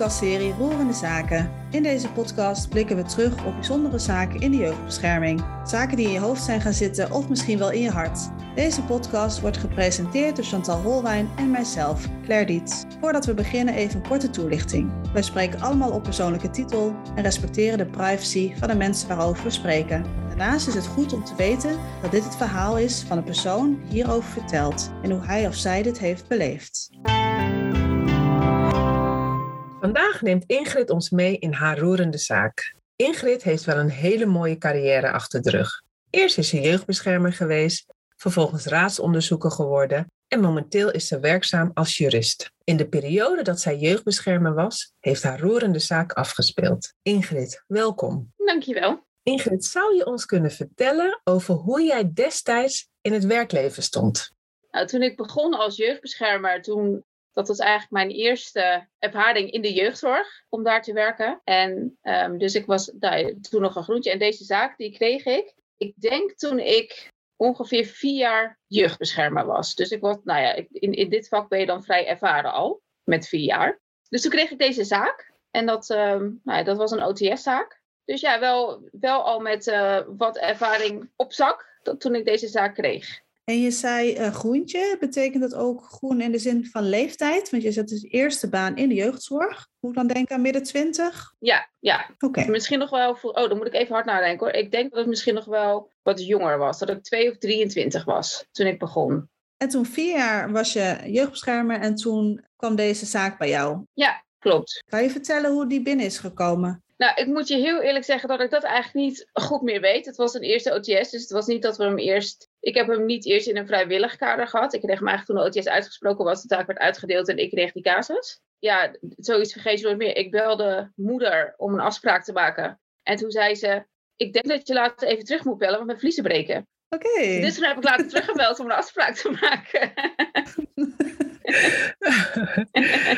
podcastserie Roerende Zaken. In deze podcast blikken we terug op bijzondere zaken in de jeugdbescherming. Zaken die in je hoofd zijn gaan zitten of misschien wel in je hart. Deze podcast wordt gepresenteerd door Chantal Holwijn en mijzelf, Claire Dietz. Voordat we beginnen even een korte toelichting. Wij spreken allemaal op persoonlijke titel en respecteren de privacy van de mensen waarover we spreken. Daarnaast is het goed om te weten dat dit het verhaal is van een persoon die hierover vertelt en hoe hij of zij dit heeft beleefd. Vandaag neemt Ingrid ons mee in haar roerende zaak. Ingrid heeft wel een hele mooie carrière achter de rug. Eerst is ze jeugdbeschermer geweest, vervolgens raadsonderzoeker geworden en momenteel is ze werkzaam als jurist. In de periode dat zij jeugdbeschermer was, heeft haar roerende zaak afgespeeld. Ingrid, welkom. Dankjewel. Ingrid, zou je ons kunnen vertellen over hoe jij destijds in het werkleven stond? Nou, toen ik begon als jeugdbeschermer, toen dat was eigenlijk mijn eerste ervaring in de jeugdzorg om daar te werken. En um, dus ik was toen nog een groentje. En deze zaak die kreeg ik, ik denk toen ik ongeveer vier jaar jeugdbeschermer was. Dus ik was, nou ja, in, in dit vak ben je dan vrij ervaren al, met vier jaar. Dus toen kreeg ik deze zaak. En dat, um, nou ja, dat was een OTS-zaak. Dus ja, wel, wel al met uh, wat ervaring op zak toen ik deze zaak kreeg. En je zei uh, groentje, betekent dat ook groen in de zin van leeftijd? Want je zet dus de eerste baan in de jeugdzorg. Moet ik dan denken aan midden twintig? Ja, ja. Oké. Okay. Misschien nog wel, oh dan moet ik even hard nadenken hoor. Ik denk dat het misschien nog wel wat jonger was. Dat ik 2 of 23 was toen ik begon. En toen vier jaar was je jeugdbeschermer en toen kwam deze zaak bij jou. Ja, klopt. Kan je vertellen hoe die binnen is gekomen? Nou, ik moet je heel eerlijk zeggen dat ik dat eigenlijk niet goed meer weet. Het was een eerste OTS, dus het was niet dat we hem eerst... Ik heb hem niet eerst in een vrijwillig kader gehad. Ik kreeg hem eigenlijk toen de OTS uitgesproken was, de taak werd uitgedeeld en ik kreeg die casus. Ja, zoiets vergeet je nooit meer. Ik belde moeder om een afspraak te maken. En toen zei ze, ik denk dat je later even terug moet bellen, want mijn vliezen breken. Oké. Okay. Dus toen heb ik later teruggebeld om een afspraak te maken.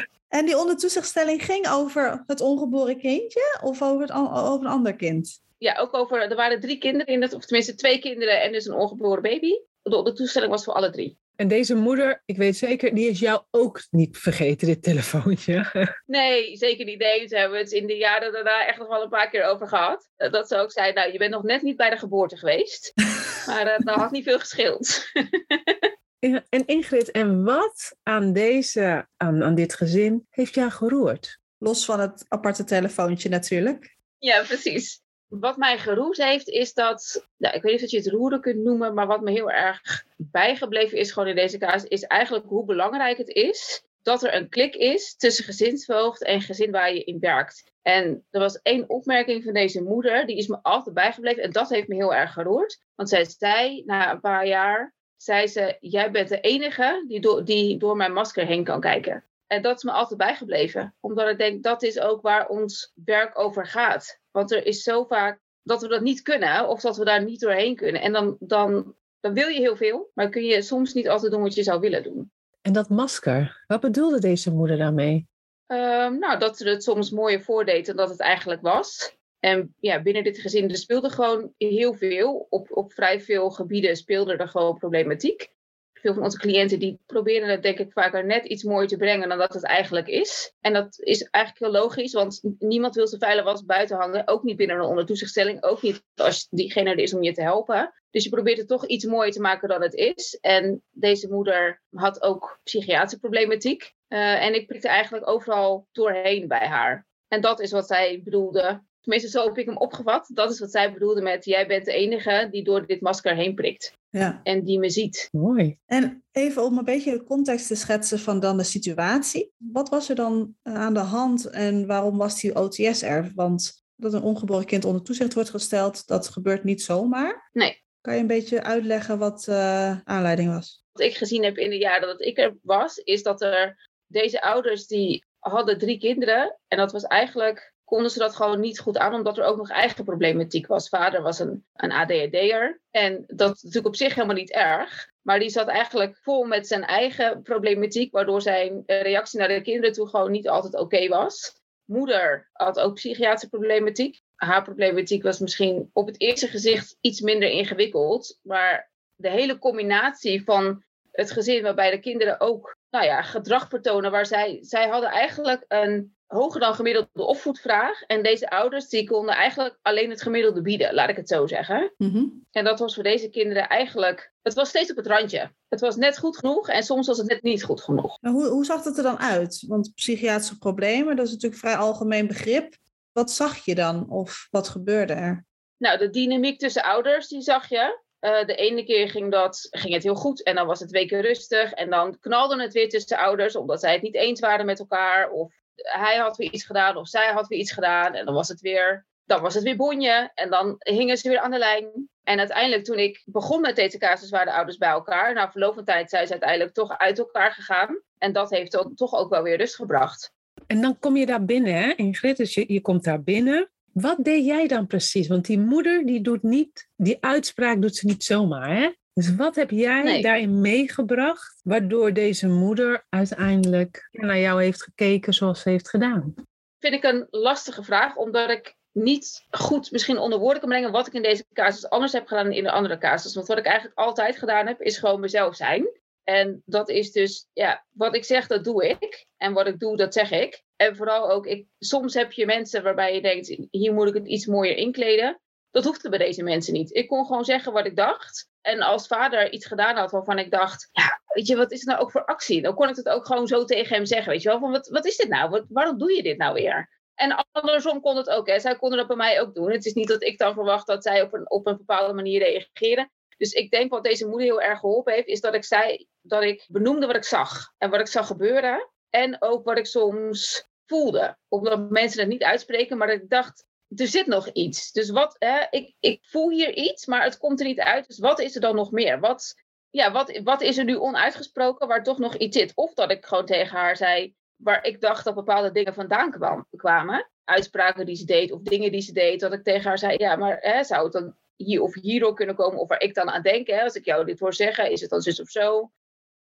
En die ondertoezichtstelling ging over het ongeboren kindje of over, het, over een ander kind? Ja, ook over, er waren drie kinderen in het, of tenminste twee kinderen en dus een ongeboren baby. De ondertoestelling was voor alle drie. En deze moeder, ik weet zeker, die is jou ook niet vergeten, dit telefoontje. Nee, zeker niet. Nee, ze hebben het in de jaren daarna echt nog wel een paar keer over gehad. Dat ze ook zei, nou, je bent nog net niet bij de geboorte geweest. maar uh, dat had niet veel gescheeld. En Ingrid, en wat aan, deze, aan, aan dit gezin heeft jou geroerd? Los van het aparte telefoontje natuurlijk. Ja, precies. Wat mij geroerd heeft, is dat, nou, ik weet niet of je het roeren kunt noemen, maar wat me heel erg bijgebleven is gewoon in deze kaas, is eigenlijk hoe belangrijk het is dat er een klik is tussen gezinsvoogd en gezin waar je in werkt. En er was één opmerking van deze moeder, die is me altijd bijgebleven en dat heeft me heel erg geroerd. Want zij zei na een paar jaar, zei ze: Jij bent de enige die, do die door mijn masker heen kan kijken. En dat is me altijd bijgebleven, omdat ik denk dat is ook waar ons werk over gaat. Want er is zo vaak dat we dat niet kunnen of dat we daar niet doorheen kunnen. En dan, dan, dan wil je heel veel, maar kun je soms niet altijd doen wat je zou willen doen. En dat masker, wat bedoelde deze moeder daarmee? Um, nou, dat ze het soms mooier voordeed dan dat het eigenlijk was. En ja, binnen dit gezin er speelde gewoon heel veel. Op, op vrij veel gebieden speelde er gewoon problematiek. Veel van onze cliënten die proberen het denk ik vaker net iets mooier te brengen dan dat het eigenlijk is. En dat is eigenlijk heel logisch, want niemand wil zijn vuile was buiten hangen. Ook niet binnen een ondertoezichtstelling, ook niet als diegene er is om je te helpen. Dus je probeert het toch iets mooier te maken dan het is. En deze moeder had ook psychiatrische problematiek. Uh, en ik prikte eigenlijk overal doorheen bij haar. En dat is wat zij bedoelde Tenminste, zo heb ik hem opgevat. Dat is wat zij bedoelde met: jij bent de enige die door dit masker heen prikt. Ja. En die me ziet. Mooi. En even om een beetje de context te schetsen van dan de situatie. Wat was er dan aan de hand en waarom was die OTS er? Want dat een ongeboren kind onder toezicht wordt gesteld, dat gebeurt niet zomaar. Nee. Kan je een beetje uitleggen wat de uh, aanleiding was? Wat ik gezien heb in de jaren dat ik er was, is dat er deze ouders die hadden drie kinderen. En dat was eigenlijk konden ze dat gewoon niet goed aan, omdat er ook nog eigen problematiek was. Vader was een, een ADHD'er en dat is natuurlijk op zich helemaal niet erg. Maar die zat eigenlijk vol met zijn eigen problematiek, waardoor zijn reactie naar de kinderen toe gewoon niet altijd oké was. Moeder had ook psychiatrische problematiek. Haar problematiek was misschien op het eerste gezicht iets minder ingewikkeld, maar de hele combinatie van het gezin waarbij de kinderen ook nou ja, gedrag vertonen, waar zij, zij hadden eigenlijk een hoger dan gemiddelde opvoedvraag. En deze ouders die konden eigenlijk alleen het gemiddelde bieden, laat ik het zo zeggen. Mhm. En dat was voor deze kinderen eigenlijk, het was steeds op het randje. Het was net goed genoeg en soms was het net niet goed genoeg. Maar hoe, hoe zag dat er dan uit? Want psychiatrische problemen, dat is natuurlijk vrij algemeen begrip. Wat zag je dan of wat gebeurde er? Nou, de dynamiek tussen ouders, die zag je. Eh, de ene keer ging, dat, ging het heel goed en dan was het weken rustig. En dan knalde het weer tussen ouders omdat zij het niet eens waren met elkaar. Of hij had weer iets gedaan of zij had weer iets gedaan. En dan was het weer, dan was het weer bonje. En dan hingen ze weer aan de lijn. En uiteindelijk toen ik begon met deze casus waren de ouders bij elkaar. Na verloop van tijd zijn ze uiteindelijk toch uit elkaar gegaan. En dat heeft toch ook wel weer rust gebracht. En dan kom je daar binnen, hè, Ingrid? Dus je, je komt daar binnen. Wat deed jij dan precies? Want die moeder die doet niet, die uitspraak doet ze niet zomaar, hè? Dus wat heb jij Nee. daarin meegebracht, waardoor deze moeder uiteindelijk naar jou heeft gekeken zoals ze heeft gedaan? Vind ik een lastige vraag, omdat ik niet goed misschien onder woorden kan brengen wat ik in deze casus anders heb gedaan dan in de andere casus. Want wat ik eigenlijk altijd gedaan heb, is gewoon mezelf zijn. En dat is dus, ja, wat ik zeg, dat doe ik. En wat ik doe, dat zeg ik. En vooral ook, ik, soms heb je mensen waarbij je denkt, hier moet ik het iets mooier inkleden. Dat hoefde bij deze mensen niet. Ik kon gewoon zeggen wat ik dacht. En als vader iets gedaan had waarvan ik dacht, ja, weet je, wat is het nou ook voor actie? Dan kon ik het ook gewoon zo tegen hem zeggen, weet je wel. Van, wat, wat is dit nou? Wat, waarom doe je dit nou weer? En andersom kon het ook. Hè. Zij konden dat bij mij ook doen. Het is niet dat ik dan verwacht dat zij op een, op een bepaalde manier reageren. Dus ik denk wat deze moeder heel erg geholpen heeft, is dat ik zei dat ik benoemde wat ik zag. En wat ik zag gebeuren. En ook wat ik soms voelde. Omdat mensen het niet uitspreken, maar ik dacht, er zit nog iets. Dus wat, ik, ik voel hier iets, maar het komt er niet uit. Dus wat is er dan nog meer? Wat, ja, wat, wat is er nu onuitgesproken waar toch nog iets zit? Of dat ik gewoon tegen haar zei, waar ik dacht dat bepaalde dingen vandaan kwam, kwamen. Uitspraken die ze deed of dingen die ze deed. Dat ik tegen haar zei, ja, maar hè, zou het dan hier of hierdoor kunnen komen? Of waar ik dan aan denk, hè, als ik jou dit hoor zeggen, is het dan zus of zo?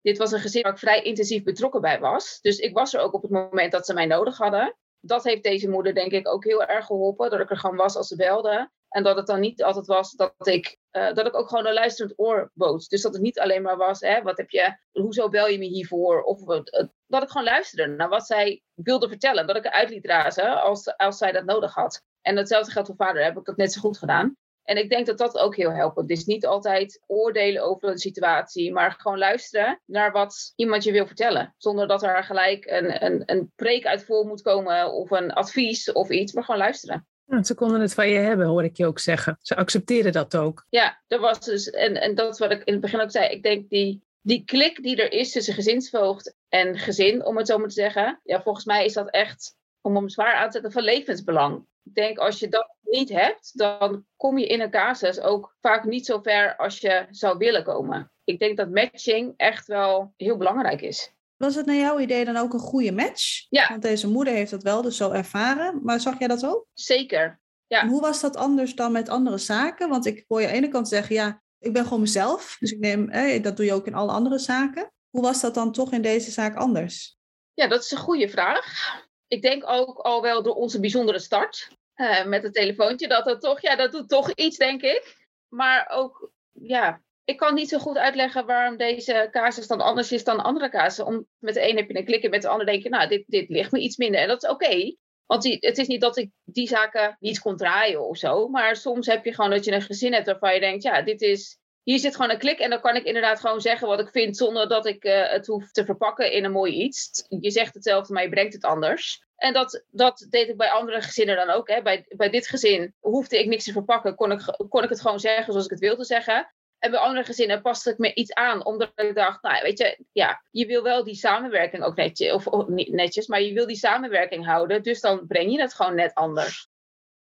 Dit was een gezin waar ik vrij intensief betrokken bij was. Dus ik was er ook op het moment dat ze mij nodig hadden. Dat heeft deze moeder denk ik ook heel erg geholpen. Dat ik er gewoon was als ze belde. En dat het dan niet altijd was dat ik, eh, dat ik ook gewoon een luisterend oor bood. Dus dat het niet alleen maar was, hè, wat heb je, hoezo bel je me hiervoor? Of eh, dat ik gewoon luisterde naar wat zij wilde vertellen. Dat ik eruit liet razen als, als zij dat nodig had. En hetzelfde geldt voor vader, heb ik dat net zo goed gedaan. En ik denk dat dat ook heel helpend is. Niet altijd oordelen over een situatie, maar gewoon luisteren naar wat iemand je wil vertellen. Zonder dat er gelijk een, een, een preek uit voor moet komen of een advies of iets, maar gewoon luisteren. Ja, ze konden het van je hebben, hoor ik je ook zeggen. Ze accepteren dat ook. Ja, dat was dus, en, en dat is wat ik in het begin ook zei. Ik denk die, die klik die er is tussen gezinsvoogd en gezin, om het zo maar te zeggen. Ja, volgens mij is dat echt, om hem zwaar aan te zetten, van levensbelang. Ik denk als je dat niet hebt, dan kom je in een casus ook vaak niet zo ver als je zou willen komen. Ik denk dat matching echt wel heel belangrijk is. Was het naar jouw idee dan ook een goede match? Ja. Want deze moeder heeft dat wel dus zo ervaren. Maar zag jij dat ook? Zeker. Ja. En hoe was dat anders dan met andere zaken? Want ik hoor je aan de ene kant zeggen, ja, ik ben gewoon mezelf. Dus ik neem, eh, dat doe je ook in alle andere zaken. Hoe was dat dan toch in deze zaak anders? Ja, dat is een goede vraag. Ik denk ook al wel door onze bijzondere start eh, met het telefoontje, dat dat toch, ja, dat doet toch iets, denk ik. Maar ook, ja, ik kan niet zo goed uitleggen waarom deze casus dan anders is dan andere casussen. Om, met de een heb je een klik en met de ander denk je, nou, dit, dit ligt me iets minder. En dat is oké. Want die, het is niet dat ik die zaken niet kon draaien of zo. Maar soms heb je gewoon dat je een gezin hebt waarvan je denkt, ja, dit is, hier zit gewoon een klik. En dan kan ik inderdaad gewoon zeggen wat ik vind zonder dat ik eh, het hoef te verpakken in een mooi iets. Je zegt hetzelfde, maar je brengt het anders. En dat, dat deed ik bij andere gezinnen dan ook. Hè. Bij, bij dit gezin hoefde ik niks te verpakken. Kon ik, kon ik het gewoon zeggen zoals ik het wilde zeggen. En bij andere gezinnen paste ik me iets aan, omdat ik dacht, nou weet je, ja, je wil wel die samenwerking ook netjes, of, of niet netjes, maar je wil die samenwerking houden, dus dan breng je het gewoon net anders.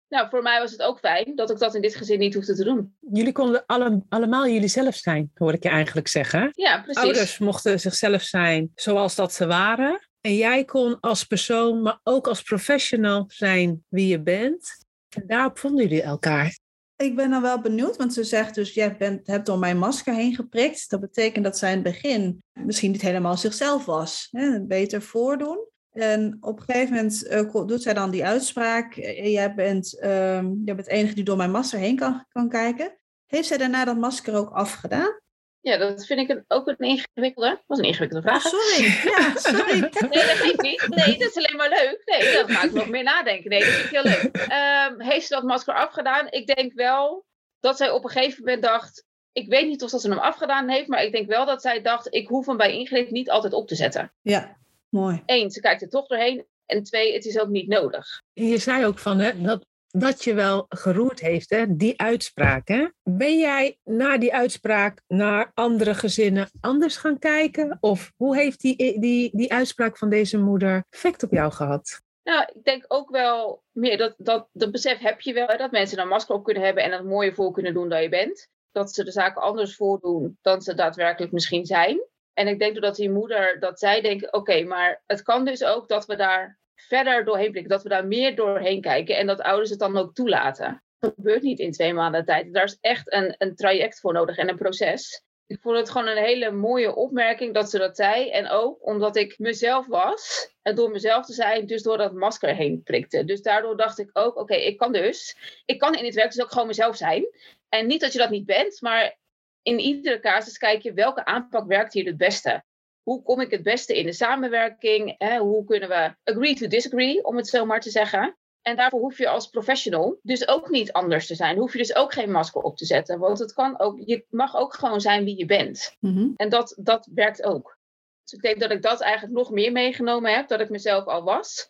Nou, voor mij was het ook fijn dat ik dat in dit gezin niet hoefde te doen. Jullie konden alle, allemaal jullie zelf zijn, hoor ik je eigenlijk zeggen. Ja, precies. Ouders mochten zichzelf zijn zoals dat ze waren. En jij kon als persoon, maar ook als professional zijn wie je bent. En daarop vonden jullie elkaar. Ik ben dan wel benieuwd, want ze zegt dus, jij bent, hebt door mijn masker heen geprikt. Dat betekent dat zij in het begin misschien niet helemaal zichzelf was. Hè? Beter voordoen. En op een gegeven moment uh, doet zij dan die uitspraak. Uh, jij, bent, uh, jij bent de enige die door mijn masker heen kan, kan kijken. Heeft zij daarna dat masker ook afgedaan? Ja, dat vind ik een, ook een ingewikkelde. Dat was een ingewikkelde vraag. Oh, sorry. Ja, sorry. Nee, dat geeft niet. Nee, dat is alleen maar leuk. Nee, dat maakt nog meer nadenken. Nee, dat vind ik heel leuk. Ehm, heeft ze dat masker afgedaan? Ik denk wel dat zij op een gegeven moment dacht... Ik weet niet of dat ze hem afgedaan heeft, maar ik denk wel dat zij dacht... Ik hoef hem bij ingreep niet altijd op te zetten. Ja, mooi. Eén, ze kijkt er toch doorheen. En twee, het is ook niet nodig. Je zei ook van hè, dat, dat je wel geroerd heeft, hè, die uitspraak. Hè? Ben jij na die uitspraak naar andere gezinnen anders gaan kijken? Of hoe heeft die, die, die uitspraak van deze moeder effect op jou gehad? Nou, ik denk ook wel meer dat, dat, dat besef heb je wel. Dat mensen een masker op kunnen hebben en het mooier voor kunnen doen dan je bent. Dat ze de zaken anders voordoen dan ze daadwerkelijk misschien zijn. En ik denk dat die moeder, dat zij denkt, oké, maar het kan dus ook dat we daar verder doorheen blikken. Dat we daar meer doorheen kijken en dat ouders het dan ook toelaten. Dat gebeurt niet in twee maanden tijd. Daar is echt een, een traject voor nodig en een proces. Ik vond het gewoon een hele mooie opmerking dat ze dat zei. En ook omdat ik mezelf was. En door mezelf te zijn, dus door dat masker heen prikte. Dus daardoor dacht ik ook, oké, ik kan dus. Ik kan in het werk dus ook gewoon mezelf zijn. En niet dat je dat niet bent, maar in iedere casus kijk je welke aanpak werkt hier het beste hoe kom ik het beste in de samenwerking? Hè? Hoe kunnen we agree to disagree, om het zo maar te zeggen? En daarvoor hoef je als professional dus ook niet anders te zijn. Hoef je dus ook geen masker op te zetten. Want het kan ook, je mag ook gewoon zijn wie je bent. Mhm. En dat, dat werkt ook. Dus ik denk dat ik dat eigenlijk nog meer meegenomen heb. Dat ik mezelf al was.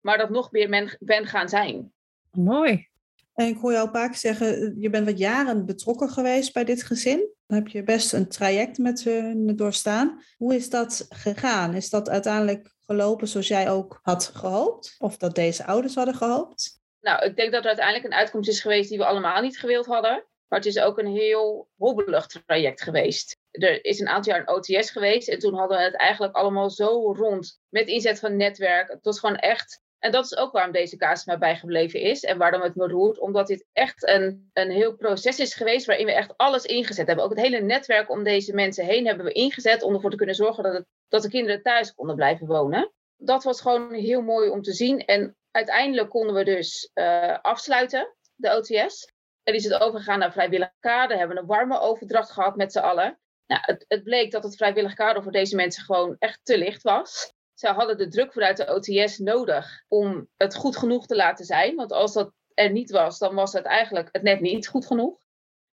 Maar dat nog meer ben, ben gaan zijn. Mooi. En ik hoor jou een paar keer zeggen, je bent wat jaren betrokken geweest bij dit gezin. Dan heb je best een traject met hun doorstaan. Hoe is dat gegaan? Is dat uiteindelijk gelopen zoals jij ook had gehoopt? Of dat deze ouders hadden gehoopt? Nou, ik denk dat er uiteindelijk een uitkomst is geweest die we allemaal niet gewild hadden. Maar het is ook een heel hobbelig traject geweest. Er is een aantal jaar een OTS geweest en toen hadden we het eigenlijk allemaal zo rond met inzet van netwerk. Was gewoon echt en dat is ook waarom deze casus mij bijgebleven is en waarom het me roert. Omdat dit echt een, een heel proces is geweest waarin we echt alles ingezet hebben. Ook het hele netwerk om deze mensen heen hebben we ingezet om ervoor te kunnen zorgen dat, dat de kinderen thuis konden blijven wonen. Dat was gewoon heel mooi om te zien. En uiteindelijk konden we dus uh, afsluiten, de OTS. En is het overgegaan naar vrijwillig kader. Hebben een warme overdracht gehad met z'n allen. Nou, het, het bleek dat het vrijwillig kader voor deze mensen gewoon echt te licht was zij hadden de druk vanuit de OTS nodig om het goed genoeg te laten zijn. Want als dat er niet was, dan was het eigenlijk het net niet goed genoeg.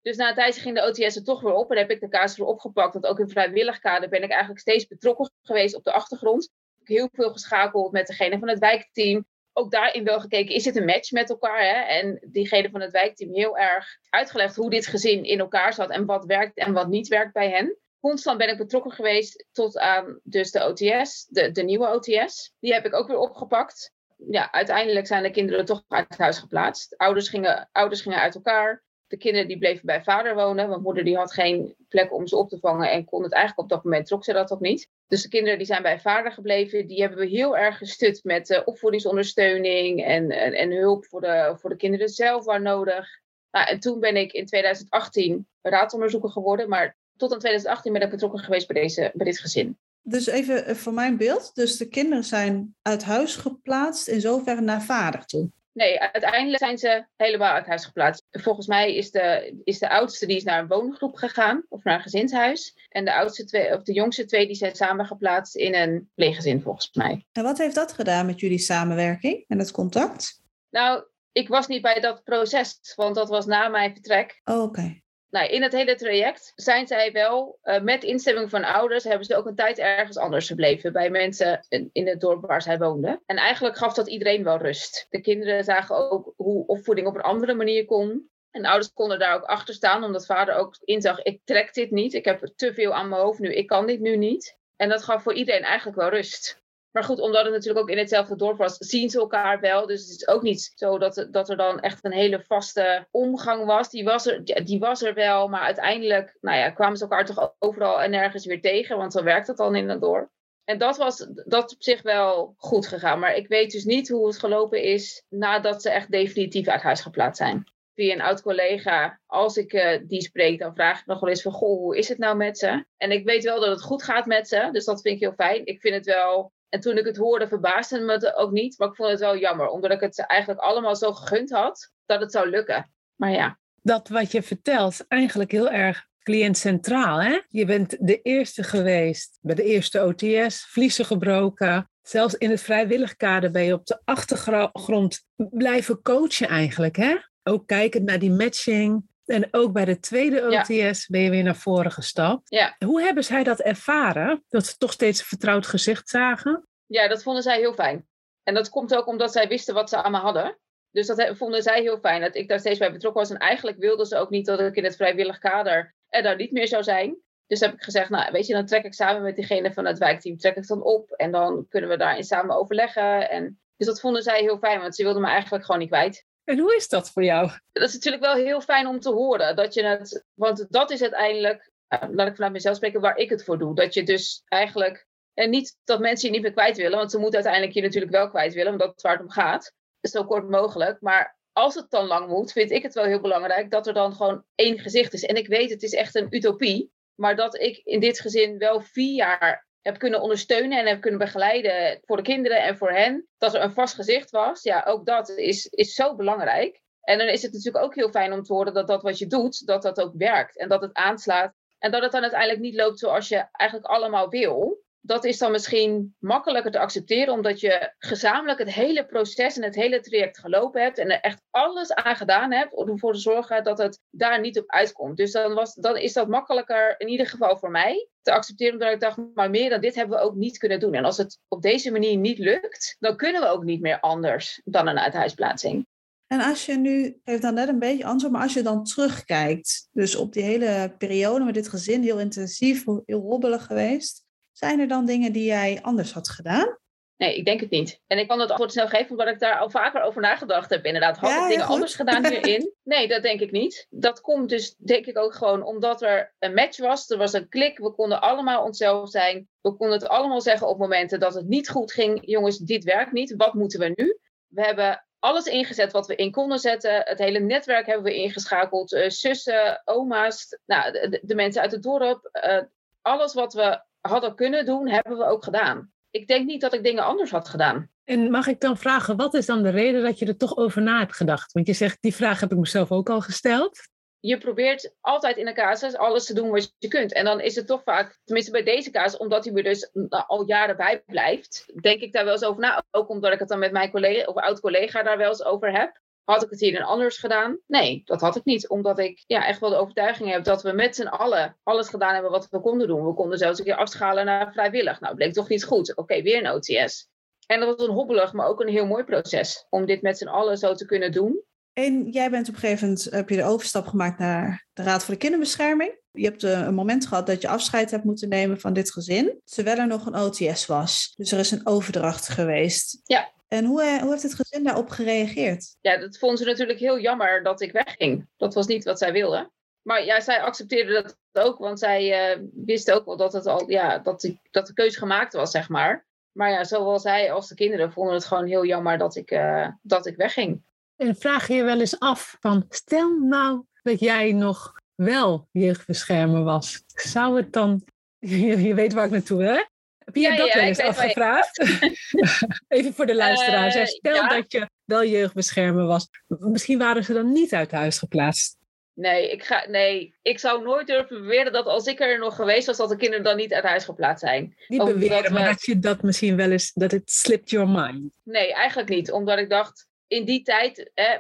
Dus na een tijdje ging de OTS er toch weer op en heb ik de casus weer opgepakt. Want ook in vrijwillig kader ben ik eigenlijk steeds betrokken geweest op de achtergrond. Ik heb heel veel geschakeld met degene van het wijkteam. Ook daarin wel gekeken, is dit een match met elkaar? Hè? En diegene van het wijkteam heel erg uitgelegd hoe dit gezin in elkaar zat en wat werkt en wat niet werkt bij hen constant ben ik betrokken geweest tot aan dus de OTS, de, de nieuwe OTS. Die heb ik ook weer opgepakt. Ja, uiteindelijk zijn de kinderen toch uit huis geplaatst. Ouders gingen, ouders gingen uit elkaar. De kinderen die bleven bij vader wonen, want moeder die had geen plek om ze op te vangen en kon het eigenlijk op dat moment, trok ze dat ook niet. Dus de kinderen die zijn bij vader gebleven, die hebben we heel erg gestut met uh, opvoedingsondersteuning en, en, en, hulp voor de, voor de kinderen zelf waar nodig. Nou, en toen ben ik in 2018 raadonderzoeker geworden, maar tot aan 2018 ben ik betrokken geweest bij, deze, bij dit gezin. Dus even eh, voor mijn beeld. Dus de kinderen zijn uit huis geplaatst in zoverre naar vader toe. Nee, uiteindelijk zijn ze helemaal uit huis geplaatst. Volgens mij is de, is de oudste die is naar een woongroep gegaan of naar een gezinshuis. En de, oudste twee, of de jongste twee die zijn samen geplaatst in een pleeggezin volgens mij. En wat heeft dat gedaan met jullie samenwerking en het contact? Nou, ik was niet bij dat proces, want dat was na mijn vertrek. Oh, oké nou, in het hele traject zijn zij wel, uh, met instemming van ouders, hebben ze ook een tijd ergens anders gebleven. Bij mensen in, het dorp waar zij woonden. En eigenlijk gaf dat iedereen wel rust. De kinderen zagen ook hoe opvoeding op een andere manier kon. En ouders konden daar ook achter staan, omdat vader ook inzag: ik trek dit niet. Ik heb te veel aan mijn hoofd nu. Ik kan dit nu niet. En dat gaf voor iedereen eigenlijk wel rust. Maar goed, omdat het natuurlijk ook in hetzelfde dorp was, zien ze elkaar wel. Dus het is ook niet zo dat, dat er dan echt een hele vaste omgang was. Die was er, die was er wel, maar uiteindelijk nou ja, kwamen ze elkaar toch overal en nergens weer tegen. Want zo werkt het dan in het dorp. En dat was dat op zich wel goed gegaan. Maar ik weet dus niet hoe het gelopen is nadat ze echt definitief uit huis geplaatst zijn. Via een oud collega, als ik uh, die spreek, dan vraag ik nog wel eens van... Goh, hoe is het nou met ze? En ik weet wel dat het goed gaat met ze. Dus dat vind ik heel fijn. Ik vind het wel en toen ik het hoorde, verbaasde me het ook niet. Maar ik vond het wel jammer, omdat ik het eigenlijk allemaal zo gegund had dat het zou lukken. Maar ja. Dat wat je vertelt, eigenlijk heel erg cliënt centraal, hè? Je bent de eerste geweest bij de eerste OTS, vliezen gebroken. Zelfs in het vrijwillig kader ben je op de achtergrond blijven coachen eigenlijk, hè? Ook kijkend naar die matching. En ook bij de tweede OTS ben je weer naar voren gestapt. Ja. Hoe hebben zij dat ervaren? Dat ze toch steeds een vertrouwd gezicht zagen? Ja, dat vonden zij heel fijn. En dat komt ook omdat zij wisten wat ze allemaal hadden. Dus dat vonden zij heel fijn, dat ik daar steeds bij betrokken was. En eigenlijk wilden ze ook niet dat ik in het vrijwillig kader er daar niet meer zou zijn. Dus heb ik gezegd, nou weet je, dan trek ik samen met diegene van het wijkteam, trek ik dan op. En dan kunnen we daarin samen overleggen. En, dus dat vonden zij heel fijn, want ze wilden me eigenlijk gewoon niet kwijt. En hoe is dat voor jou? Dat is natuurlijk wel heel fijn om te horen. Dat je het, want dat is uiteindelijk, nou, laat ik vanuit mezelf spreken, waar ik het voor doe. Dat je dus eigenlijk, en niet dat mensen je niet meer kwijt willen, want ze moeten uiteindelijk je natuurlijk wel kwijt willen, omdat het waar het om gaat. Zo kort mogelijk. Maar als het dan lang moet, vind ik het wel heel belangrijk dat er dan gewoon één gezicht is. En ik weet, het is echt een utopie. Maar dat ik in dit gezin wel vier jaar heb kunnen ondersteunen en heb kunnen begeleiden voor de kinderen en voor hen. Dat er een vast gezicht was. Ja, ook dat is, is zo belangrijk. En dan is het natuurlijk ook heel fijn om te horen dat dat wat je doet, dat dat ook werkt. En dat het aanslaat. En dat het dan uiteindelijk niet loopt zoals je eigenlijk allemaal wil dat is dan misschien makkelijker te accepteren, omdat je gezamenlijk het hele proces en het hele traject gelopen hebt en er echt alles aan gedaan hebt om ervoor te zorgen dat het daar niet op uitkomt. Dus dan, was, dan is dat makkelijker, in ieder geval voor mij, te accepteren, omdat ik dacht, maar meer dan dit hebben we ook niet kunnen doen. En als het op deze manier niet lukt, dan kunnen we ook niet meer anders dan een uithuisplaatsing. En als je nu, heeft dan net een beetje antwoord, maar als je dan terugkijkt, dus op die hele periode met dit gezin, heel intensief, heel hobbelig geweest, zijn er dan dingen die jij anders had gedaan? Nee, ik denk het niet. En ik kan het antwoord snel geven omdat ik daar al vaker over nagedacht heb. Inderdaad, had ik dingen anders gedaan hierin? Nee, dat denk ik niet. Dat komt dus denk ik ook gewoon omdat er een match was. Er was een klik. We konden allemaal onszelf zijn. We konden het allemaal zeggen op momenten dat het niet goed ging. Jongens, dit werkt niet. Wat moeten we nu? We hebben alles ingezet wat we in konden zetten. Het hele netwerk hebben we ingeschakeld. Uh, zussen, oma's, nou, de, de, mensen uit het dorp. Uh, alles wat we hadden kunnen doen, hebben we ook gedaan. Ik denk niet dat ik dingen anders had gedaan. En mag ik dan vragen, wat is dan de reden dat je er toch over na hebt gedacht? Want je zegt, die vraag heb ik mezelf ook al gesteld. Je probeert altijd in een casus alles te doen wat je kunt. En dan is het toch vaak, tenminste bij deze casus, omdat hij me dus al jaren bij blijft, denk ik daar wel eens over na. Ook omdat ik het dan met mijn collega of oud-collega daar wel eens over heb. Had ik het hier dan anders gedaan? Nee, dat had ik niet. Omdat ik ja, echt wel de overtuiging heb dat we met z'n allen alles gedaan hebben wat we konden doen. We konden zelfs een keer afschalen naar vrijwillig. Nou, bleek toch niet goed. Oké, weer een OTS. En dat was een hobbelig, maar ook een heel mooi proces. Om dit met z'n allen zo te kunnen doen. En jij bent op een gegeven moment, heb je de overstap gemaakt naar de Raad voor de Kinderbescherming. Je hebt eh, een moment gehad dat je afscheid hebt moeten nemen van dit gezin. Terwijl er nog een OTS was. Dus er is een overdracht geweest. Ja. En hoe, eh, hoe heeft het gezin daarop gereageerd? Ja, dat vonden ze natuurlijk heel jammer dat ik wegging. Dat was niet wat zij wilden. Maar ja, zij accepteerde dat ook, want zij uh, wist ook wel dat, het al, ja, dat, die, dat de keuze gemaakt was, zeg maar. Maar ja, zowel zij als de kinderen vonden het gewoon heel jammer dat ik, uh, dat ik wegging. En vraag je je wel eens af van, stel nou dat jij nog wel jeugdbeschermer was. Zou het dan, je weet waar ik naartoe hè? Heb je ja, dat ja, wel eens afgevraagd? Even voor de luisteraars. Uh, Stel dat je wel jeugdbeschermer was. Misschien waren ze dan niet uit huis geplaatst. Nee ik, ga, nee, ik zou nooit durven beweren dat als ik er nog geweest was, dat de kinderen dan niet uit huis geplaatst zijn. Niet beweren, maar dat je dat misschien wel eens, dat het slipped your mind. Nee, eigenlijk niet. Omdat ik dacht, in die tijd, hè,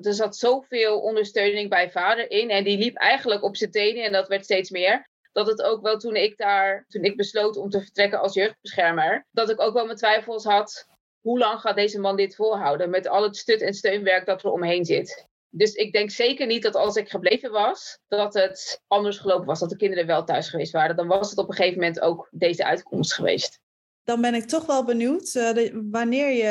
er zat zoveel ondersteuning bij vader in. En die liep eigenlijk op zijn tenen en dat werd steeds meer dat het ook wel toen ik daar, toen ik besloot om te vertrekken als jeugdbeschermer, dat ik ook wel mijn twijfels had. Hoe lang gaat deze man dit volhouden met al het stut- en steunwerk dat er omheen zit? Dus ik denk zeker niet dat als ik gebleven was, dat het anders gelopen was. Dat de kinderen wel thuis geweest waren. Dan was het op een gegeven moment ook deze uitkomst geweest. Dan ben ik toch wel benieuwd, uh, wanneer je,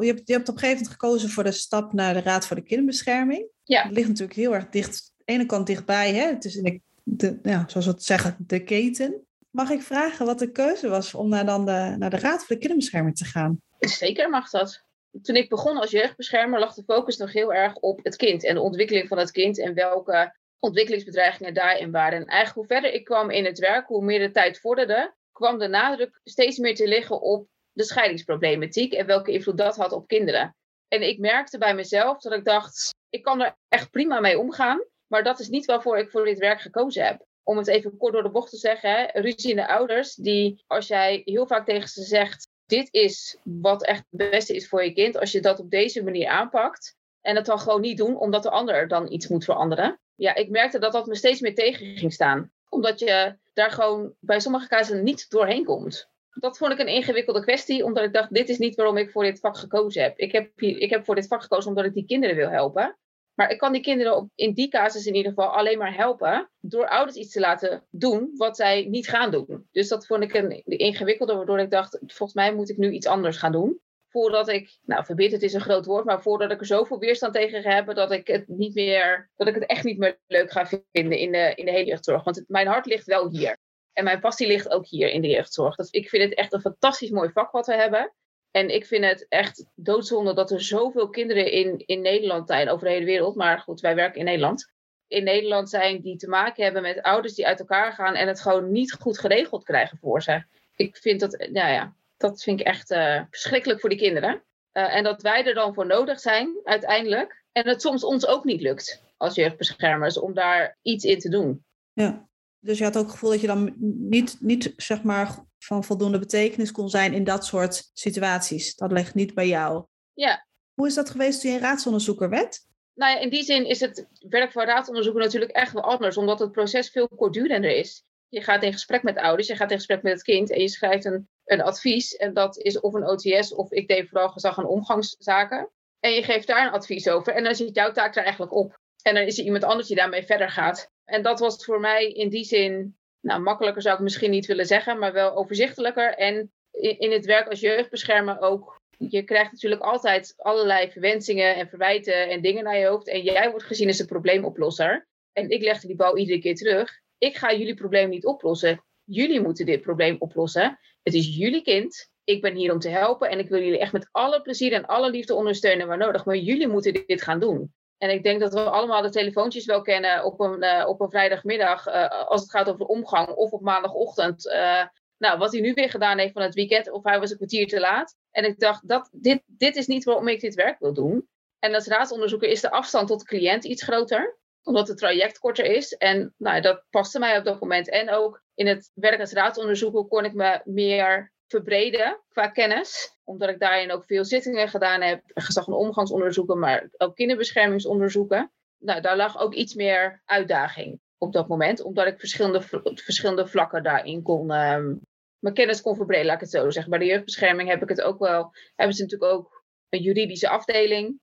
je hebt, je hebt op een gegeven moment gekozen voor de stap naar de Raad voor de Kinderbescherming. Ja. Het ligt natuurlijk heel erg dicht, aan de ene kant dichtbij. Hè? Het is in de de, ja, zoals we het zeggen, de keten. Mag ik vragen wat de keuze was om naar, dan de, naar de Raad voor de Kinderbescherming te gaan? Zeker mag dat. Toen ik begon als jeugdbeschermer lag de focus nog heel erg op het kind en de ontwikkeling van het kind en welke ontwikkelingsbedreigingen daarin waren. En eigenlijk hoe verder ik kwam in het werk, hoe meer de tijd vorderde, kwam de nadruk steeds meer te liggen op de scheidingsproblematiek en welke invloed dat had op kinderen. En ik merkte bij mezelf dat ik dacht, ik kan er echt prima mee omgaan. Maar dat is niet waarvoor ik voor dit werk gekozen heb. om het even kort door de bocht te zeggen, hè, ruziende ouders, die als jij heel vaak tegen ze zegt, dit is wat echt het beste is voor je kind, als je dat op deze manier aanpakt en het dan gewoon niet doen, omdat de ander dan iets moet veranderen. Ja, ik merkte dat dat me steeds meer tegen ging staan. Omdat je daar gewoon bij sommige casus niet doorheen komt. Dat vond ik een ingewikkelde kwestie, omdat ik dacht, dit is niet waarom ik voor dit vak gekozen heb. Ik heb, ik heb voor dit vak gekozen omdat ik die kinderen wil helpen. Maar ik kan die kinderen op, in die casus in ieder geval alleen maar helpen door ouders iets te laten doen wat zij niet gaan doen. Dus dat vond ik een ingewikkelde, waardoor ik dacht, volgens mij moet ik nu iets anders gaan doen. Voordat ik, nou verbitterd is een groot woord, maar voordat ik er zoveel weerstand tegen ga hebben dat ik het niet meer, dat ik het echt niet meer leuk ga vinden in de, in de hele jeugdzorg. Want mijn hart ligt wel hier. En mijn passie ligt ook hier in de jeugdzorg. Dat, ik vind het echt een fantastisch mooi vak wat we hebben. En ik vind het echt doodzonde dat er zoveel kinderen in, in Nederland zijn, over de hele wereld. Maar goed, wij werken in Nederland. In Nederland zijn die te maken hebben met ouders die uit elkaar gaan en het gewoon niet goed geregeld krijgen voor ze. Ik vind dat, nou ja, dat vind ik echt uh, verschrikkelijk voor die kinderen. Uh, en dat wij er dan voor nodig zijn, uiteindelijk. En het soms ons ook niet lukt als jeugdbeschermers om daar iets in te doen. Ja, dus je had ook het gevoel dat je dan niet, niet zeg maar van voldoende betekenis kon zijn in dat soort situaties. Dat ligt niet bij jou. Ja. Hoe is dat geweest toen je raadsonderzoeker werd? Nou ja, in die zin is het werk van raadsonderzoeker natuurlijk echt wel anders, omdat het proces veel kortdurender is. Je gaat in gesprek met ouders, je gaat in gesprek met het kind en je schrijft een, een advies. En dat is of een OTS of ik deed vooral gezag en omgangszaken. En je geeft daar een advies over en dan zit jouw taak er eigenlijk op. En dan is er iemand anders die daarmee verder gaat. En dat was voor mij in die zin nou, makkelijker zou ik misschien niet willen zeggen, maar wel overzichtelijker. En in, in het werk als jeugdbeschermer ook. Je krijgt natuurlijk altijd allerlei verwensingen en verwijten en dingen naar je hoofd. En jij wordt gezien als een probleemoplosser. En ik legde die bal iedere keer terug. Ik ga jullie probleem niet oplossen. Jullie moeten dit probleem oplossen. Het is jullie kind. Ik ben hier om te helpen en ik wil jullie echt met alle plezier en alle liefde ondersteunen waar nodig. Maar jullie moeten dit gaan doen. En ik denk dat we allemaal de telefoontjes wel kennen op een, uh, op een vrijdagmiddag uh, als het gaat over omgang of op maandagochtend. Uh, nou, wat hij nu weer gedaan heeft van het weekend of hij was een kwartier te laat. En ik dacht, dat, dit, dit is niet waarom ik dit werk wil doen. En als raadsonderzoeker is de afstand tot de cliënt iets groter, omdat het traject korter is. En nou, dat paste mij op dat moment. En ook in het werk als raadsonderzoeker kon ik me meer verbreden qua kennis. Omdat ik daarin ook veel zittingen gedaan heb. Gezag- en omgangsonderzoeken, maar ook kinderbeschermingsonderzoeken. Nou, daar lag ook iets meer uitdaging op dat moment. Omdat ik verschillende, verschillende vlakken daarin kon... Um, mijn kennis kon verbreden, laat ik het zo zeggen. Bij de jeugdbescherming heb ik het ook wel... Hebben ze natuurlijk ook een juridische afdeling.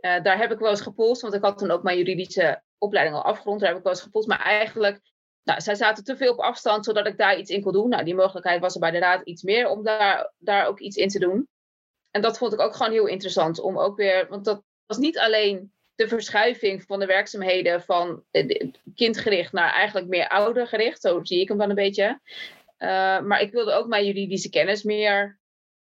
Uh, daar heb ik wel eens gepolst, want ik had toen ook mijn juridische opleiding al afgerond. Daar heb ik wel eens gepolst. Maar eigenlijk nou, zij zaten te veel op afstand zodat ik daar iets in kon doen. Nou, die mogelijkheid was er bij de raad iets meer om daar, daar ook iets in te doen. En dat vond ik ook gewoon heel interessant om ook weer, want dat was niet alleen de verschuiving van de werkzaamheden van kindgericht naar eigenlijk meer oudergericht. Zo zie ik hem dan een beetje. Uh, maar ik wilde ook mijn juridische kennis meer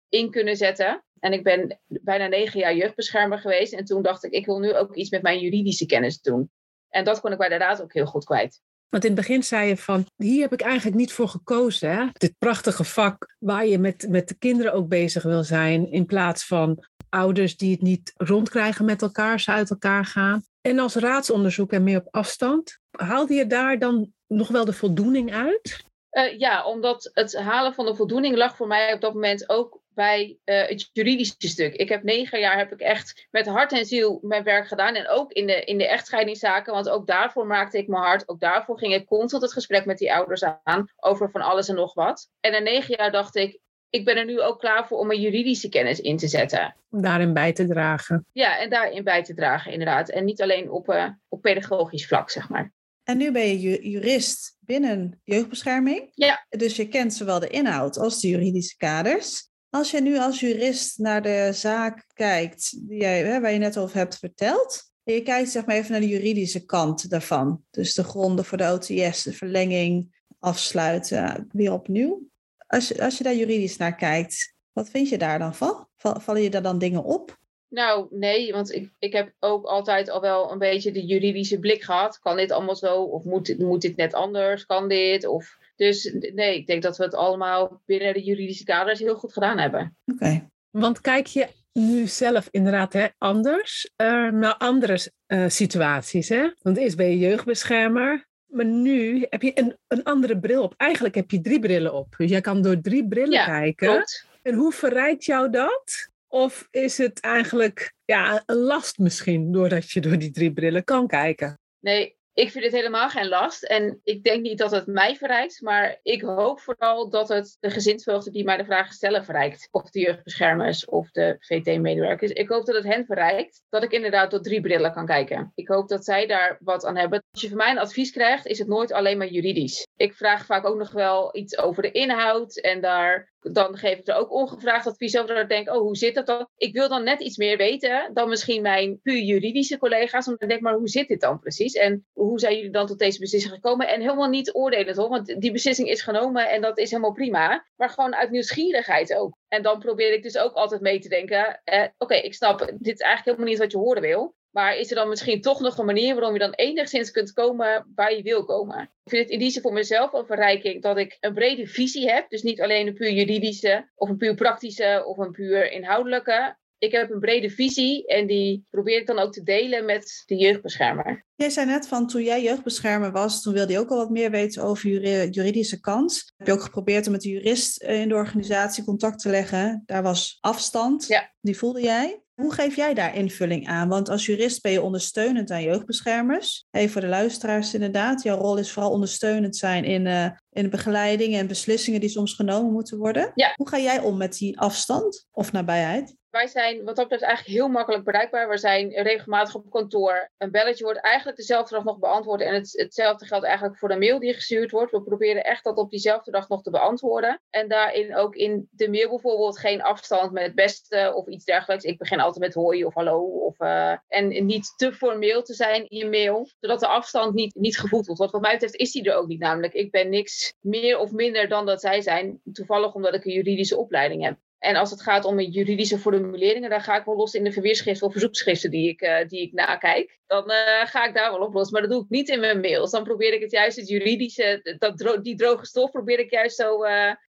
in kunnen zetten. En ik ben bijna negen jaar jeugdbeschermer geweest. En toen dacht ik, ik wil nu ook iets met mijn juridische kennis doen. En dat kon ik bij de raad ook heel goed kwijt. Want in het begin zei je van, hier heb ik eigenlijk niet voor gekozen. Hè? Dit prachtige vak waar je met, met de kinderen ook bezig wil zijn. In plaats van ouders die het niet rondkrijgen met elkaar, ze uit elkaar gaan. En als raadsonderzoek en meer op afstand, haalde je daar dan nog wel de voldoening uit? Uh, ja, omdat het halen van de voldoening lag voor mij op dat moment ook bij uh, het juridische stuk. Ik heb negen jaar heb ik echt met hart en ziel mijn werk gedaan. En ook in de, in de echtscheidingszaken, want ook daarvoor maakte ik mijn hart. Ook daarvoor ging ik constant het gesprek met die ouders aan over van alles en nog wat. En na negen jaar dacht ik, ik ben er nu ook klaar voor om mijn juridische kennis in te zetten. Om daarin bij te dragen. Ja, en daarin bij te dragen, inderdaad. En niet alleen op, uh, op pedagogisch vlak, zeg maar. En nu ben je jurist binnen jeugdbescherming. Ja. Dus je kent zowel de inhoud als de juridische kaders. Als je nu als jurist naar de zaak kijkt, die jij, hè, waar je net over hebt verteld, en je kijkt zeg maar even naar de juridische kant daarvan, dus de gronden voor de OTS, de verlenging, afsluiten, weer opnieuw. Als je, als je daar juridisch naar kijkt, wat vind je daar dan van? Vallen je daar dan dingen op? Nou, nee, want ik, ik heb ook altijd al wel een beetje de juridische blik gehad. Kan dit allemaal zo? Of moet, moet dit net anders? Kan dit? Of dus nee, ik denk dat we het allemaal binnen de juridische kaders heel goed gedaan hebben. Oké. Okay. Want kijk je nu zelf inderdaad hè, anders uh, naar andere uh, situaties. Hè? Want eerst ben je jeugdbeschermer. Maar nu heb je een, een andere bril op. Eigenlijk heb je drie brillen op. Dus jij kan door drie brillen Ja, kijken. Klopt. En hoe verrijkt jou dat? Of is het eigenlijk ja, een last misschien, doordat je door die drie brillen kan kijken? Nee, ik vind het helemaal geen last. En ik denk niet dat het mij verrijkt. Maar ik hoop vooral dat het de gezinsvoogden die mij de vragen stellen verrijkt. Of de jeugdbeschermers of de VT-medewerkers. Ik hoop dat het hen verrijkt. Dat ik inderdaad door drie brillen kan kijken. Ik hoop dat zij daar wat aan hebben. Als je van mij een advies krijgt, is het nooit alleen maar juridisch. Ik vraag vaak ook nog wel iets over de inhoud. En daar dan geef ik er ook ongevraagd advies over. Dat ik denk, oh, hoe zit dat dan? Ik wil dan net iets meer weten dan misschien mijn puur juridische collega's. Omdat ik denk, maar hoe zit dit dan precies? En hoe zijn jullie dan tot deze beslissing gekomen? En helemaal niet oordelen, toch? Want die beslissing is genomen en dat is helemaal prima. Maar gewoon uit nieuwsgierigheid ook. En dan probeer ik dus ook altijd mee te denken. Oké, ik snap, dit is eigenlijk helemaal niet wat je horen wil. Maar is er dan misschien toch nog een manier waarom je dan enigszins kunt komen waar je wil komen? Ik vind het in die zin voor mezelf een verrijking dat ik een brede visie heb. Dus niet alleen een puur juridische, of een puur praktische, of een puur inhoudelijke. Ik heb een brede visie en die probeer ik dan ook te delen met de jeugdbeschermer. Jij zei net van toen jij jeugdbeschermer was, toen wilde je ook al wat meer weten over juri- juridische kant. Heb je ook geprobeerd om met de jurist eh, in de organisatie contact te leggen? Daar was afstand, Ja. die voelde jij. Hoe geef jij daar invulling aan? Want als jurist ben je ondersteunend aan jeugdbeschermers. Even voor de luisteraars inderdaad. Jouw rol is vooral ondersteunend zijn in, eh, in de begeleiding en beslissingen die soms genomen moeten worden. Ja. Hoe ga jij om met die afstand of nabijheid? Wij zijn wat dat betreft eigenlijk heel makkelijk bereikbaar. We zijn regelmatig op kantoor. Een belletje wordt eigenlijk dezelfde dag nog beantwoord. En het, hetzelfde geldt eigenlijk voor de mail die gestuurd wordt. We proberen echt dat op diezelfde dag nog te beantwoorden. En daarin ook in de mail bijvoorbeeld geen afstand met het beste of iets dergelijks. Ik begin altijd met hoi of hallo. Of, eh, en niet te formeel te zijn in je mail. Zodat de afstand niet, niet gevoeld wordt. Want wat mij betreft is die er ook niet namelijk. Ik ben niks meer of minder dan dat zij zijn. Toevallig omdat ik een juridische opleiding heb. En als het gaat om juridische formuleringen, dan ga ik wel los in de verweerschriften of verzoekschriften die ik, eh, die ik nakijk. Dan eh, ga ik daar wel op los. Maar dat doe ik niet in mijn mails. Dan probeer ik het juist, het juridische, dat die droge stof, probeer ik juist zo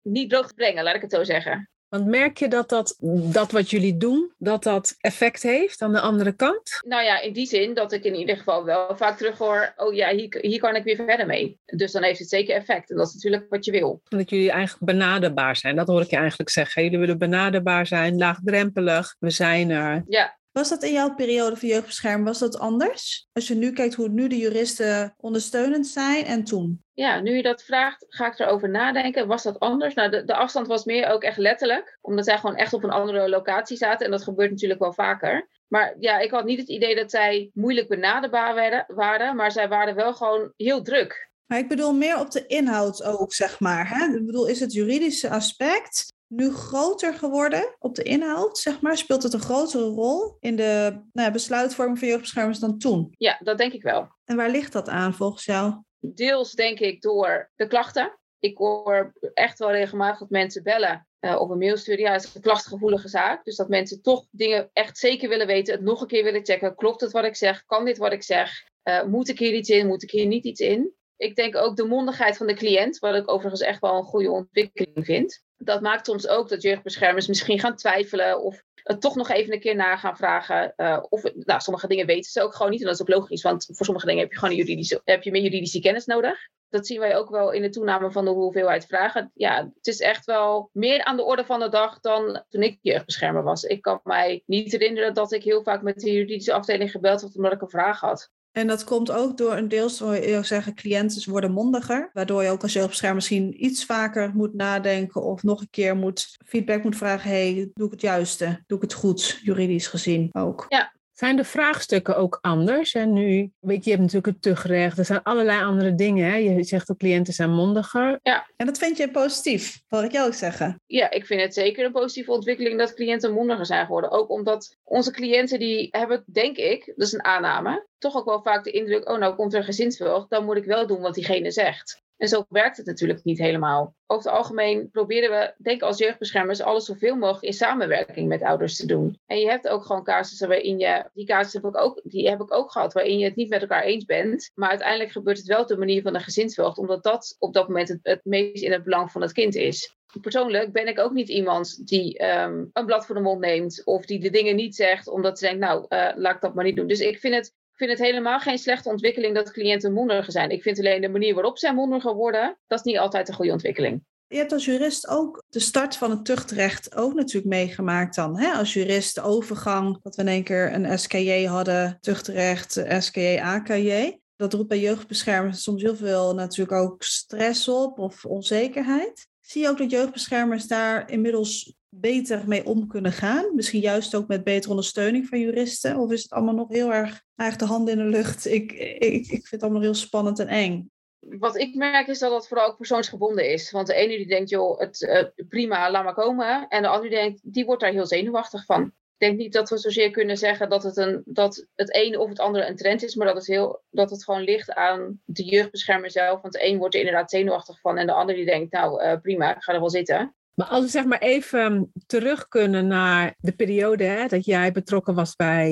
niet droog te brengen, laat ik het zo zeggen. Want merk je dat, dat dat wat jullie doen, dat dat effect heeft aan de andere kant? Nou ja, in die zin dat ik in ieder geval wel vaak terug hoor, oh ja, hier, hier kan ik weer verder mee. Dus dan heeft het zeker effect. En dat is natuurlijk wat je wil. Dat jullie eigenlijk benaderbaar zijn. Dat hoor ik je eigenlijk zeggen. Jullie willen benaderbaar zijn, laagdrempelig. We zijn er. Ja, Was dat in jouw periode van jeugdbescherming, was dat anders? Als je nu kijkt hoe nu de juristen ondersteunend zijn en toen? Ja, nu je dat vraagt, ga ik erover nadenken. Was dat anders? Nou, de, de afstand was meer ook echt letterlijk. Omdat zij gewoon echt op een andere locatie zaten. En dat gebeurt natuurlijk wel vaker. Maar ja, ik had niet het idee dat zij moeilijk benaderbaar werden, waren. Maar zij waren wel gewoon heel druk. Maar ik bedoel meer op de inhoud ook, zeg maar. Hè? Ik bedoel, is het juridische aspect nu groter geworden op de inhoud, zeg maar? Speelt het een grotere rol in de nou ja, besluitvorming van jeugdbeschermers dan toen? Ja, dat denk ik wel. En waar ligt dat aan volgens jou? Deels denk ik door de klachten. Ik hoor echt wel regelmatig dat mensen bellen of een mail sturen. Ja, het is een klachtgevoelige zaak. Dus dat mensen toch dingen echt zeker willen weten, het nog een keer willen checken. Klopt het wat ik zeg? Kan dit wat ik zeg? Eh, moet ik hier iets in? Moet ik hier niet iets in? Ik denk ook de mondigheid van de cliënt, wat ik overigens echt wel een goede ontwikkeling vind. Dat maakt soms ook dat jeugdbeschermers misschien gaan twijfelen of het toch nog even een keer na gaan vragen. Uh, of, nou, sommige dingen weten ze ook gewoon niet. En dat is ook logisch, want voor sommige dingen heb je gewoon juridische, heb je meer juridische kennis nodig. Dat zien wij ook wel in de toename van de hoeveelheid vragen. Ja, het is echt wel meer aan de orde van de dag dan toen ik jeugdbeschermer was. Ik kan mij niet herinneren dat ik heel vaak met de juridische afdeling gebeld had omdat ik een vraag had. En dat komt ook door een deels, hoor je zeggen, cliënten worden mondiger. Waardoor je ook als jeugdbeschermer misschien iets vaker moet nadenken of nog een keer moet feedback moet vragen. hey, doe ik het juiste? Doe ik het goed, juridisch gezien ook? Ja. Zijn de vraagstukken ook anders? En nu, weet je, je hebt natuurlijk het tuchtrecht. Er zijn allerlei andere dingen. Hè? Je zegt de cliënten zijn mondiger. Ja. En dat vind je positief, hoor ik jou ook zeggen. Ja, ik vind het zeker een positieve ontwikkeling dat cliënten mondiger zijn geworden. Ook omdat onze cliënten die hebben, denk ik, dat is een aanname, toch ook wel vaak de indruk, oh nou komt er een gezinsvulg, dan moet ik wel doen wat diegene zegt. En zo werkt het natuurlijk niet helemaal. Over het algemeen proberen we, denk ik als jeugdbeschermers, alles zoveel mogelijk in samenwerking met ouders te doen. En je hebt ook gewoon casussen waarin je, die casussen heb ik ook, die heb ik ook gehad, waarin je het niet met elkaar eens bent. Maar uiteindelijk gebeurt het wel op de manier van de gezinsvulg, omdat dat op dat moment het, meest in het belang van het kind is. Persoonlijk ben ik ook niet iemand die um, een blad voor de mond neemt of die de dingen niet zegt omdat ze denkt, nou, uh, laat ik dat maar niet doen. Dus ik vind het Ik vind het helemaal geen slechte ontwikkeling dat cliënten mondiger zijn. Ik vind alleen de manier waarop zij mondiger worden, dat is niet altijd een goede ontwikkeling. Je hebt als jurist ook de start van het tuchtrecht ook natuurlijk meegemaakt dan. Hè? Als jurist de overgang, dat we in één keer een SKJ hadden, tuchtrecht, SKJ, AKJ. Dat roept bij jeugdbeschermers soms heel veel natuurlijk ook stress op of onzekerheid. Zie je ook dat jeugdbeschermers daar inmiddels beter mee om kunnen gaan? Misschien juist ook met betere ondersteuning van juristen? Of is het allemaal nog heel erg eigenlijk de handen in de lucht? Ik, ik, ik vind het allemaal heel spannend en eng. Wat ik merk is dat dat vooral ook persoonsgebonden is. Want de ene die denkt, joh, het, uh, prima, laat maar komen. En de andere die denkt, die wordt daar heel zenuwachtig van. Ik denk niet dat we zozeer kunnen zeggen dat het, een, dat het een of het andere een trend is, maar dat het, heel, dat het gewoon ligt aan de jeugdbeschermer zelf. Want de een wordt er inderdaad zenuwachtig van en de ander die denkt, nou uh, prima, ik ga er wel zitten. Maar als we zeg maar even terug kunnen naar de periode hè, dat jij betrokken was bij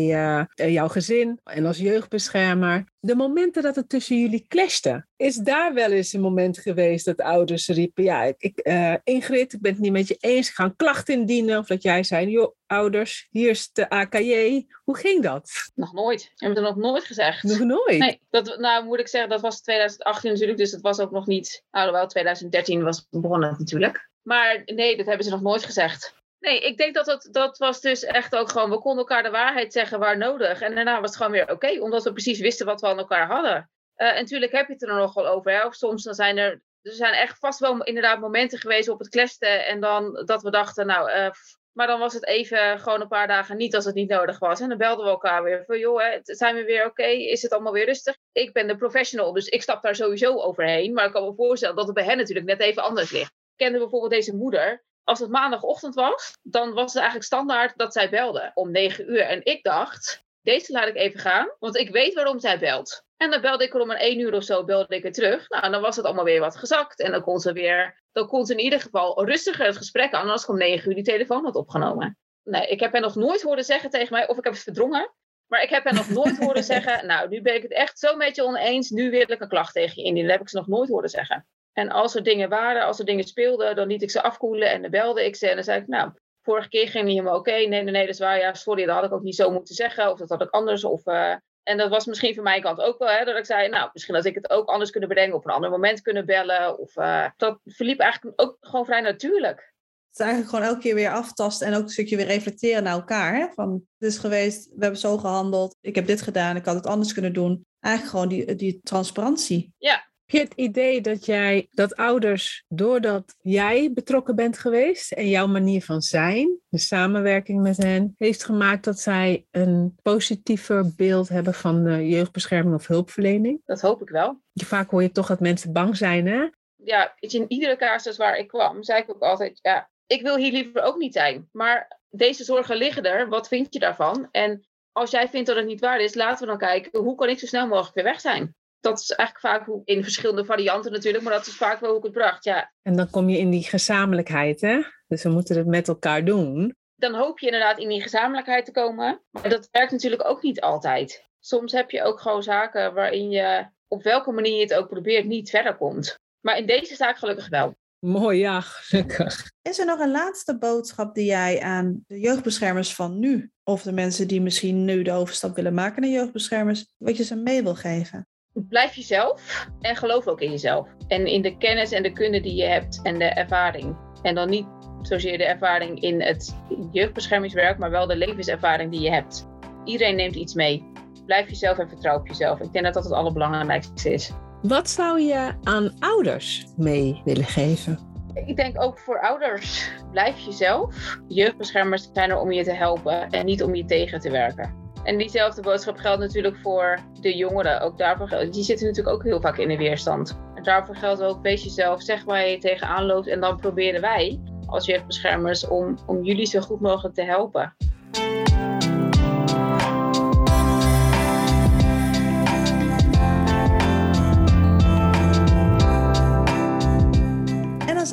uh, jouw gezin en als jeugdbeschermer. De momenten dat het tussen jullie clashte, is daar wel eens een moment geweest dat ouders riepen: Ja, ik, uh, Ingrid, ik ben het niet met je eens, ik ga een klacht indienen. Of dat jij zei: Joh, ouders, hier is de AKJ. Hoe ging dat? Nog nooit. Hebben we het nog nooit gezegd. Nog nooit? Nee, dat, nou moet ik zeggen, dat was 2018 natuurlijk, dus het was ook nog niet. Alhoewel, 2013 was begonnen natuurlijk. Maar nee, dat hebben ze nog nooit gezegd. Nee, ik denk dat dat, dat was dus echt ook gewoon, we konden elkaar de waarheid zeggen waar nodig. En daarna was het gewoon weer oké, omdat we precies wisten wat we aan elkaar hadden. Uh, en natuurlijk heb je het er nog wel over. Hè? Of soms dan zijn er, er zijn echt vast wel inderdaad momenten geweest op het klesten. En dan dat we dachten, nou, uh, maar dan was het even gewoon een paar dagen niet als het niet nodig was. En dan belden we elkaar weer van, joh, hè, zijn we weer oké? Is het allemaal weer rustig? Ik ben de professional, dus ik stap daar sowieso overheen. Maar ik kan me voorstellen dat het bij hen natuurlijk net even anders ligt kende bijvoorbeeld deze moeder. Als het maandagochtend was, dan was het eigenlijk standaard dat zij belde om negen uur. En ik dacht, deze laat ik even gaan, want ik weet waarom zij belt. En dan belde ik er om een één uur of zo, belde ik weer terug. Nou, dan was het allemaal weer wat gezakt. En dan kon ze weer, dan kon ze in ieder geval rustiger het gesprek aan, als ik om negen uur die telefoon had opgenomen. Nee, ik heb hen nog nooit horen zeggen tegen mij, of ik heb het verdrongen. Maar ik heb hen nog nooit horen zeggen, nou, nu ben ik het echt zo met je oneens, nu wil ik een klacht tegen je indienen. Dat heb ik ze nog nooit horen zeggen. En als er dingen waren, als er dingen speelden, dan liet ik ze afkoelen en dan belde ik ze. En dan zei ik, nou, vorige keer ging niet helemaal oké. Nee, nee, nee, dat is waar. Ja, sorry, dat had ik ook niet zo moeten zeggen. Of dat had ik anders. Of, uh... En dat was misschien van mijn kant ook wel, hè, dat ik zei, nou, misschien had ik het ook anders kunnen bedenken. Op een ander moment kunnen bellen. Of, uh... dat verliep eigenlijk ook gewoon vrij natuurlijk. Het is eigenlijk gewoon elke keer weer aftasten en ook een stukje weer reflecteren naar elkaar. Hè? Van, het is geweest, we hebben zo gehandeld, ik heb dit gedaan, ik had het anders kunnen doen. Eigenlijk gewoon die, die transparantie. Ja, het idee dat jij, dat ouders, doordat jij betrokken bent geweest en jouw manier van zijn, de samenwerking met hen, heeft gemaakt dat zij een positiever beeld hebben van de jeugdbescherming of hulpverlening? Dat hoop ik wel. Vaak hoor je toch dat mensen bang zijn, hè? Ja, in iedere casus waar ik kwam, zei ik ook altijd, ja, ik wil hier liever ook niet zijn. Maar deze zorgen liggen er, wat vind je daarvan? En als jij vindt dat het niet waar is, laten we dan kijken, hoe kan ik zo snel mogelijk weer weg zijn? Dat is eigenlijk vaak hoe, in verschillende varianten natuurlijk, maar dat is vaak wel hoe ik het bracht, ja. En dan kom je in die gezamenlijkheid, hè? Dus we moeten het met elkaar doen. Dan hoop je inderdaad in die gezamenlijkheid te komen, maar dat werkt natuurlijk ook niet altijd. Soms heb je ook gewoon zaken waarin je, op welke manier je het ook probeert, niet verder komt. Maar in deze zaak gelukkig wel. Mooi, ja, gelukkig. Is er nog een laatste boodschap die jij aan de jeugdbeschermers van nu, of de mensen die misschien nu de overstap willen maken naar jeugdbeschermers, wat je ze mee wil geven? Blijf jezelf en geloof ook in jezelf. En in de kennis en de kunde die je hebt en de ervaring. En dan niet zozeer de ervaring in het jeugdbeschermingswerk, maar wel de levenservaring die je hebt. Iedereen neemt iets mee. Blijf jezelf en vertrouw op jezelf. Ik denk dat dat het allerbelangrijkste is. Wat zou je aan ouders mee willen geven? Ik denk ook voor ouders, blijf jezelf. Jeugdbeschermers zijn er om je te helpen en niet om je tegen te werken. En diezelfde boodschap geldt natuurlijk voor de jongeren. Ook daarvoor geldt, die zitten natuurlijk ook heel vaak in de weerstand. En daarvoor geldt ook, wees jezelf, zeg waar je tegenaan loopt. En dan proberen wij als jeugdbeschermers om, om jullie zo goed mogelijk te helpen.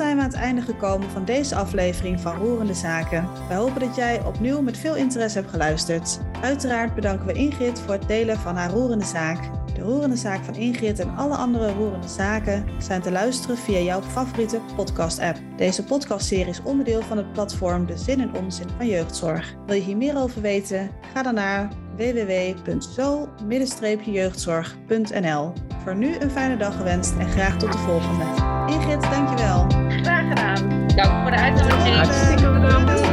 zijn we aan het einde gekomen van deze aflevering van Roerende Zaken. Wij hopen dat jij opnieuw met veel interesse hebt geluisterd. Uiteraard bedanken we Ingrid voor het delen van haar roerende zaak. De roerende zaak van Ingrid en alle andere roerende zaken zijn te luisteren via jouw favoriete podcast-app. Deze podcastserie is onderdeel van het platform De Zin en Onzin van Jeugdzorg. Wil je hier meer over weten? Ga dan naar www.zo-jeugdzorg.nl. Voor nu een fijne dag gewenst en graag tot de volgende. Ingrid, dankjewel. Graag gedaan. Dank voor de uitnodiging. Hartstikke bedankt.